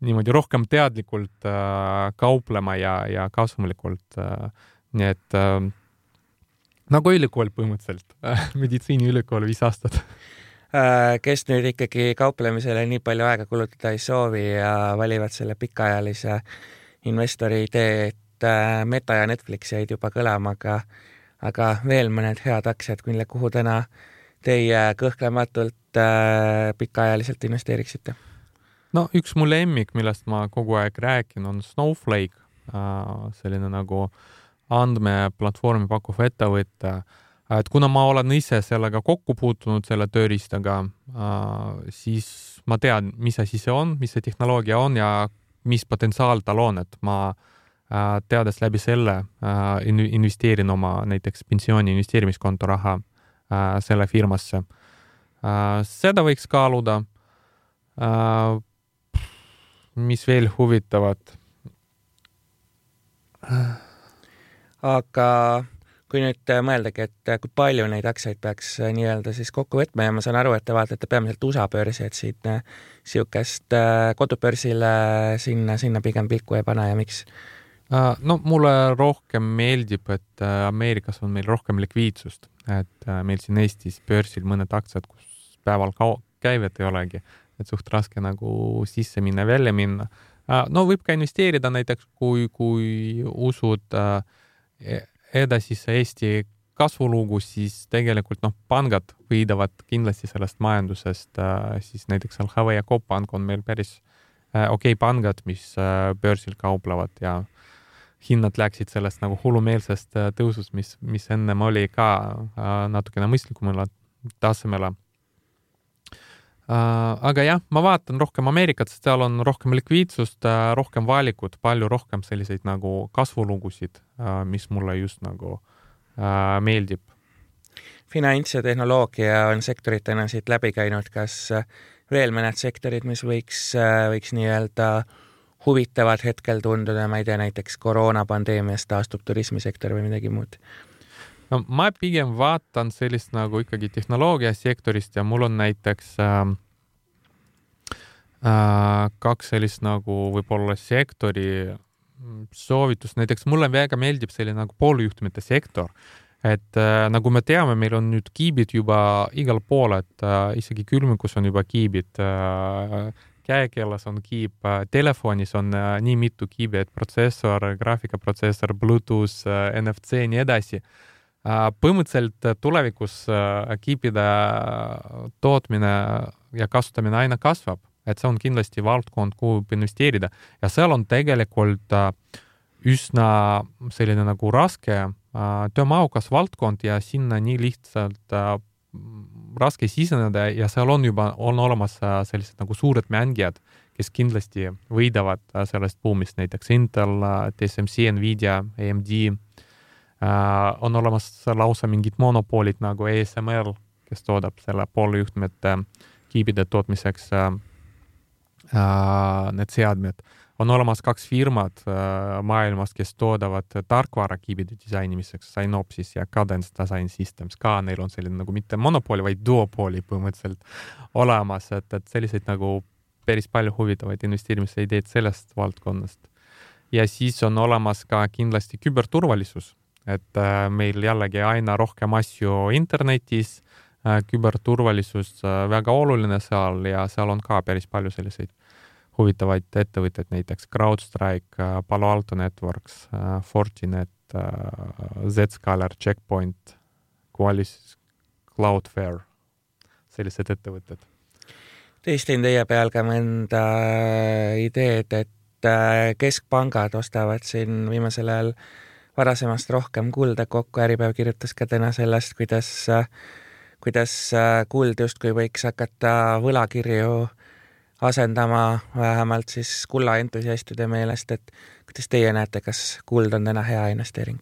niimoodi rohkem teadlikult äh, kauplema ja, ja kasumlikult äh,. nii et äh, nagu ülikool põhimõtteliselt meditsiiniülikool viis aastat kes nüüd ikkagi kauplemisele nii palju aega kulutada ei soovi ja valivad selle pikaajalise investori idee, et äh, Meta ja Netflix jäid juba kõlama, aga aga veel mõned head aktsiad, mille, kuhu täna teie kõhklematult äh, pikaajaliselt investeeriksite? no üks mu lemmik, millest ma kogu aeg räägin, on Snowflake äh,, selline nagu andmeplatvormi pakkuv ettevõte et kuna ma olen ise sellega kokku puutunud, selle tööriistaga äh,, siis ma tean, mis asi see on, mis see tehnoloogia on ja mis potentsiaal tal on, et ma äh, teades läbi selle äh, investeerin oma näiteks pensiooni investeerimiskonto raha äh, selle firmasse. seda võiks kaaluda. mis veel huvitavat? aga kui nüüd äh, mõeldagi, et äh, kui palju neid aktsiaid peaks äh, nii-öelda siis kokku võtma ja ma saan aru, et te vaatate peamiselt USA börsi, et siin niisugust kodubörsile sinna, sinna pigem pilku ei pane ja miks? no mulle rohkem meeldib, et Ameerikas on meil rohkem likviidsust, et meil siin Eestis börsil mõned aktsiad, kus päeval kau-, käivet ei olegi, et suht raske nagu sisse minna, välja minna. no võib ka investeerida näiteks, kui, kui usud äh, edasise Eesti kasvulugu, siis tegelikult noh, pangad võidavad kindlasti sellest majandusest äh,, siis näiteks LHV ja Coop Pank on meil päris äh, okei okay pangad, mis äh, börsil kauplevad ja hinnad läksid sellest nagu hullumeelsest tõusust, mis, mis ennem oli ka natukene mõistlikumale tasemele. Aga jah, ma vaatan rohkem Ameerikat, sest seal on rohkem likviidsust äh,, rohkem valikut, palju rohkem selliseid nagu kasvulugusid Äh, mis mulle just nagu äh, meeldib. finants ja tehnoloogia on sektoritena siit läbi käinud, kas äh, veel mõned sektorid, mis võiks, võiks nii-öelda huvitavad hetkel tunduda, ma ei tea, näiteks koroonapandeemiast taastub turismisektor või midagi muud? No ma pigem vaatan sellist nagu ikkagi tehnoloogiasektorist ja mul on näiteks äh, äh, kaks sellist nagu võib-olla sektori soovitus, näiteks mulle väga meeldib selline nagu pooljuhtumite sektor, et äh, nagu me teame, meil on nüüd kiibid juba igal pool, et äh, isegi külmikus on juba kiibid äh,, käekeeles on kiip äh,, telefonis on äh, nii mitu kiibi, et protsessor, graafikaprotsessor, Bluetooth äh,, NFC ja nii edasi äh,. Põhimõtteliselt tulevikus äh, kiipide tootmine ja kasutamine aina kasvab et see on kindlasti valdkond, kuhu investeerida ja seal on tegelikult äh, üsna selline nagu raske äh, töömahukas valdkond ja sinna nii lihtsalt äh, raske siseneda ja seal on juba, on olemas sellised nagu suured mängijad, kes kindlasti võidavad sellest buumist, näiteks Intel, TSMC, Nvidia, AMD. On olemas lausa mingid monopoolid nagu ASML, kes toodab selle pooljuhtmete kiibide tootmiseks Äh, need seadmed. on olemas kaks firmat äh, maailmas, kes toodavad tarkvarakiibide disainimiseks, Synopsys ja Cadence Design Systems, ka neil on selline nagu mitte monopooli, vaid duopooli põhimõtteliselt olemas, et, et selliseid nagu päris palju huvitavaid investeerimisideid sellest valdkonnast. ja siis on olemas ka kindlasti küberturvalisus, et meil jällegi aina rohkem asju internetis, küberturvalisus väga oluline seal ja seal on ka päris palju selliseid huvitavaid ettevõtteid, näiteks CrowdStrike, Palo Alto Networks, Fortinet, Zscaler, Checkpoint, Qualys, Cloudflare, sellised ettevõtted. tõstin teie peal ka mõnda ideed, et äh, keskpangad ostavad siin viimasel ajal varasemast rohkem kulda kokku, Äripäev kirjutas ka täna sellest, kuidas, kuidas kuld justkui võiks hakata võlakirju asendama vähemalt siis kullaentusiastide meelest, et kuidas teie näete, kas kuld on täna hea investeering?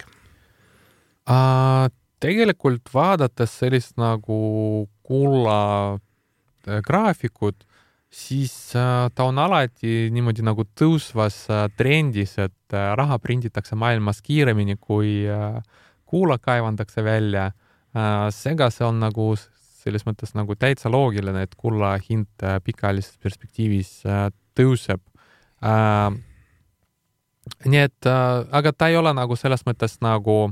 Tegelikult vaadates sellist nagu kulla äh, graafikut, siis uh, ta on alati niimoodi nagu tõusvas uh, trendis, et uh, raha prinditakse maailmas kiiremini, kui kuula kaevandakse välja. seega see on nagu selles mõttes nagu täitsa loogiline, et kulla hind äh, pikaajalises perspektiivis äh, tõuseb. Äh, nii et, aga ta ei ole nagu selles mõttes nagu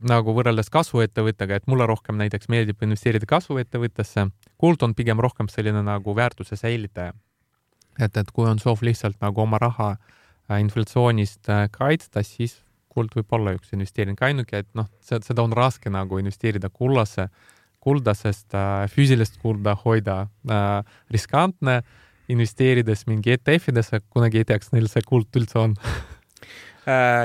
nagu võrreldes kasvuettevõttega, et mulle rohkem näiteks meeldib investeerida kasvuettevõttesse. kuld on pigem rohkem selline nagu väärtuse säilitaja. et, et kui on soov lihtsalt nagu oma raha inflatsioonist kaitsta, siis kuld võib olla üks investeering, ainuke, et noh, seda on raske nagu investeerida kullasse, kulda, sest äh, füüsilist kulda hoida äh, riskantne, investeerides mingi ETF-idesse, kunagi ei tea, kas neil see kuld üldse on äh,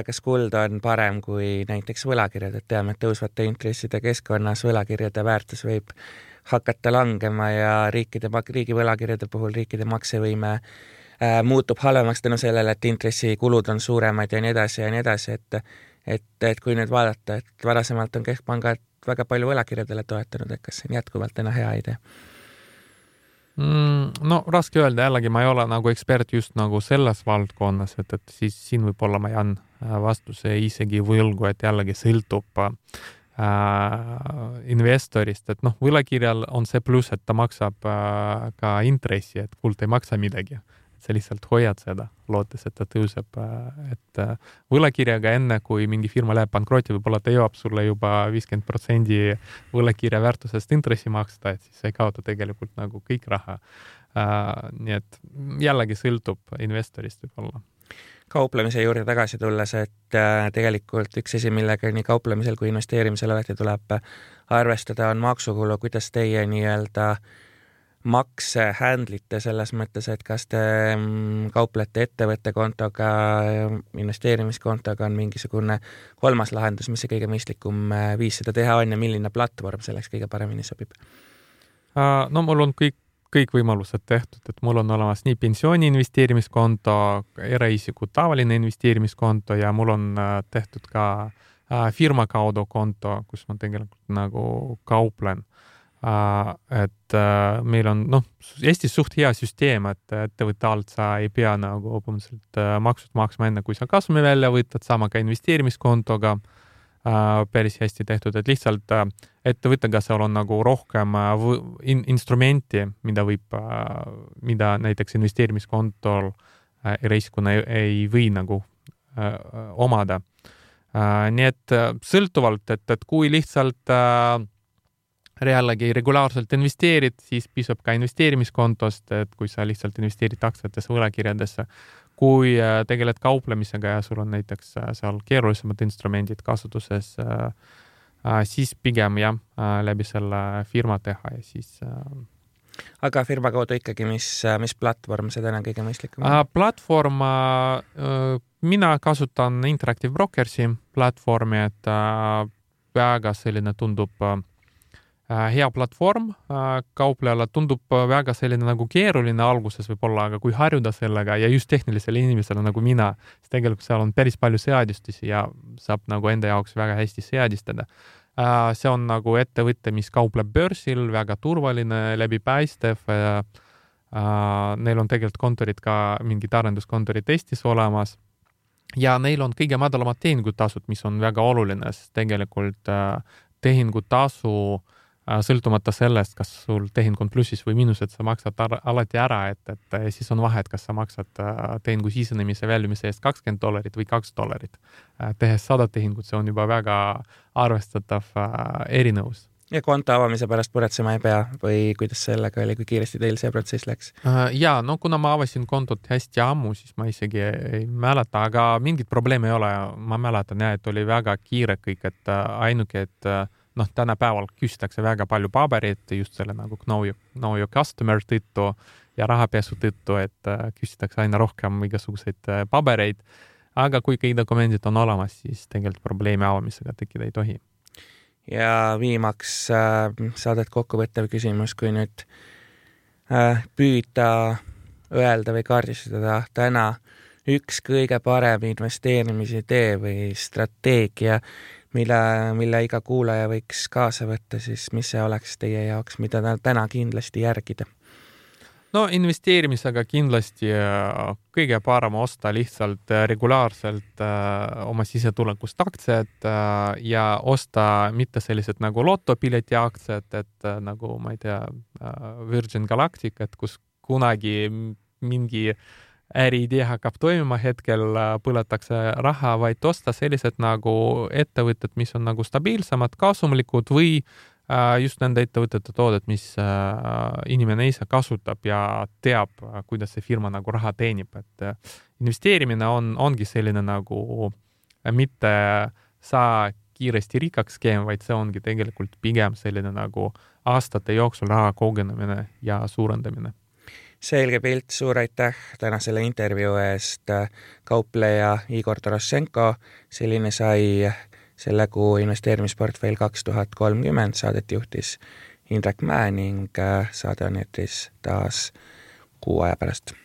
kas kuld on parem kui näiteks võlakirjad, et teame, et tõusvate intresside keskkonnas võlakirjade väärtus võib hakata langema ja riikide, riigi võlakirjade puhul riikide maksevõime äh, Äh, muutub halvemaks tänu sellele, et intressikulud on suuremad ja nii edasi ja nii edasi, et et, et kui nüüd vaadata, et varasemalt on keskpangad väga palju võlakirjadele toetanud, et kas see on jätkuvalt täna hea idee mm,? no raske öelda, jällegi ma ei ole nagu ekspert just nagu selles valdkonnas, et, et siis siin võib-olla ma jään äh, vastuse isegi võlgu, et jällegi sõltub äh, investorist, et noh, võlakirjal on see pluss, et ta maksab äh, ka intressi, et kuld ei maksa midagi sa lihtsalt hoiad seda, lootes, et ta tõuseb, et äh, võlakirjaga enne, kui mingi firma läheb pankrotti, võib-olla ta jõuab sulle juba viiskümmend protsenti võlakirja väärtusest intressi maksta, et siis sa ei kaota tegelikult nagu kõik raha. Äh, nii et jällegi sõltub investorist võib-olla kauplemise juurde tagasi tulles, et äh, tegelikult üks asi, millega nii kauplemisel kui investeerimisel alati tuleb arvestada, on maksukulu, kuidas teie nii-öelda äh, makse handle ite selles mõttes, et kas te mm, kauplete ettevõtte kontoga, investeerimiskontoga, on mingisugune kolmas lahendus, mis see kõige mõistlikum äh, viis seda teha on ja milline platvorm selleks kõige paremini sobib? no mul on kõik, kõik võimalused tehtud, et mul on olemas nii pensiooni investeerimiskonto, eraisiku tavaline investeerimiskonto ja mul on äh, tehtud ka äh, firma kaudu konto, kus ma tegelikult nagu kauplen Äh, et äh, meil on noh, Eestis suht hea süsteem, et ettevõtte alt sa ei pea nagu põhimõtteliselt äh, maksud maksma enne, kui sa kasumi välja võtad, sama ka investeerimiskontoga päris hästi tehtud, et lihtsalt ettevõttega seal on nagu rohkem in instrumenti, mida võib, mida näiteks investeerimiskontol eraisikuna ei, ei või nagu omada. nii et sõltuvalt, et, et kui lihtsalt äh, jällegi regulaarselt investeerid, siis piisab ka investeerimiskontost, et kui sa lihtsalt investeerid aktsiatesse, võlakirjadesse. kui äh, tegeled kauplemisega ja sul on näiteks äh, seal keerulisemad instrumendid kasutuses, äh, siis pigem jah, läbi selle firma teha ja siis aga firma kaudu ikkagi, mis, mis platvorm see täna kõige mõistlikum on? platvorm, mina kasutan Interactive Brokersi platvormi, et väga selline tundub Äh, hea platvorm, äh, kauplejale tundub äh, väga selline nagu keeruline alguses võib-olla, aga kui harjuda sellega ja just tehnilisele inimesele nagu mina, siis tegelikult seal on päris palju seadistusi ja saab nagu enda jaoks väga hästi seadistada. see on nagu ettevõte, mis kaupleb börsil, väga turvaline, läbipaistev. Neil on tegelikult kontorid ka, mingid arenduskontorid Eestis olemas ja neil on kõige madalamad tehingutasud, mis on väga oluline, sest tegelikult tehingutasu äh, Äh, sõltumata sellest, kas sul tehing on plussis või miinused, sa maksad alati ära, et, et siis on vahe, et kas sa maksad äh, tehingu sisenemise, väljumise eest kakskümmend dollarit või kaks dollarit. Äh, tehes sada tehingut, see on juba väga arvestatav erinevus ja konto avamise pärast muretsema ei pea või kuidas sellega oli, kui kiiresti teil see protsess läks? ja no kuna ma avasin kontot hästi ammu, siis ma isegi ei mäleta, aga mingit probleemi ei ole. ma mäletan jah, et oli väga kiire kõik, et ainuke, et noh, tänapäeval küsitakse väga palju paberit just selle nagu know your, know your customer tõttu ja rahapesu tõttu, et äh, küsitakse aina rohkem igasuguseid äh, pabereid. aga kui kõik dokumendid on olemas, siis tegelikult probleemi avamisega tekkida ei tohi. ja viimaks äh, saadet kokkuvõttev küsimus, kui nüüd püüda öelda või kaardistada täna üks kõige parem investeerimisidee või strateegia, mille, mille iga kuulaja võiks kaasa võtta, siis mis see oleks teie jaoks, mida täna kindlasti järgida? no investeerimisega kindlasti äh, kõige parem osta lihtsalt äh, regulaarselt äh, oma sisetulekust aktsiad ja osta mitte sellised nagu lotopileti aktsiad, et nagu ma ei tea Virgin Galactic, et kus kunagi mingi äh, äriidee hakkab toimima, hetkel äh, põletakse raha, vaid osta sellised nagu ettevõtted, mis on nagu stabiilsemad, kasumlikud või äh, just nende ettevõtete toodet, mis äh, inimene ise kasutab ja teab, kuidas see firma nagu raha teenib, et investeerimine on, ongi selline nagu mitte saa kiiresti rikkaks skeem, vaid see ongi tegelikult pigem selline nagu aastate jooksul raha kogunemine ja suurendamine selge pilt, suur aitäh tänasele intervjuu eest, kaupleja Igor Tarasenko, selline sai selle kuu investeerimisportfell kaks tuhat kolmkümmend, saadet juhtis Indrek Mäe ning saade on eetris taas kuu aja pärast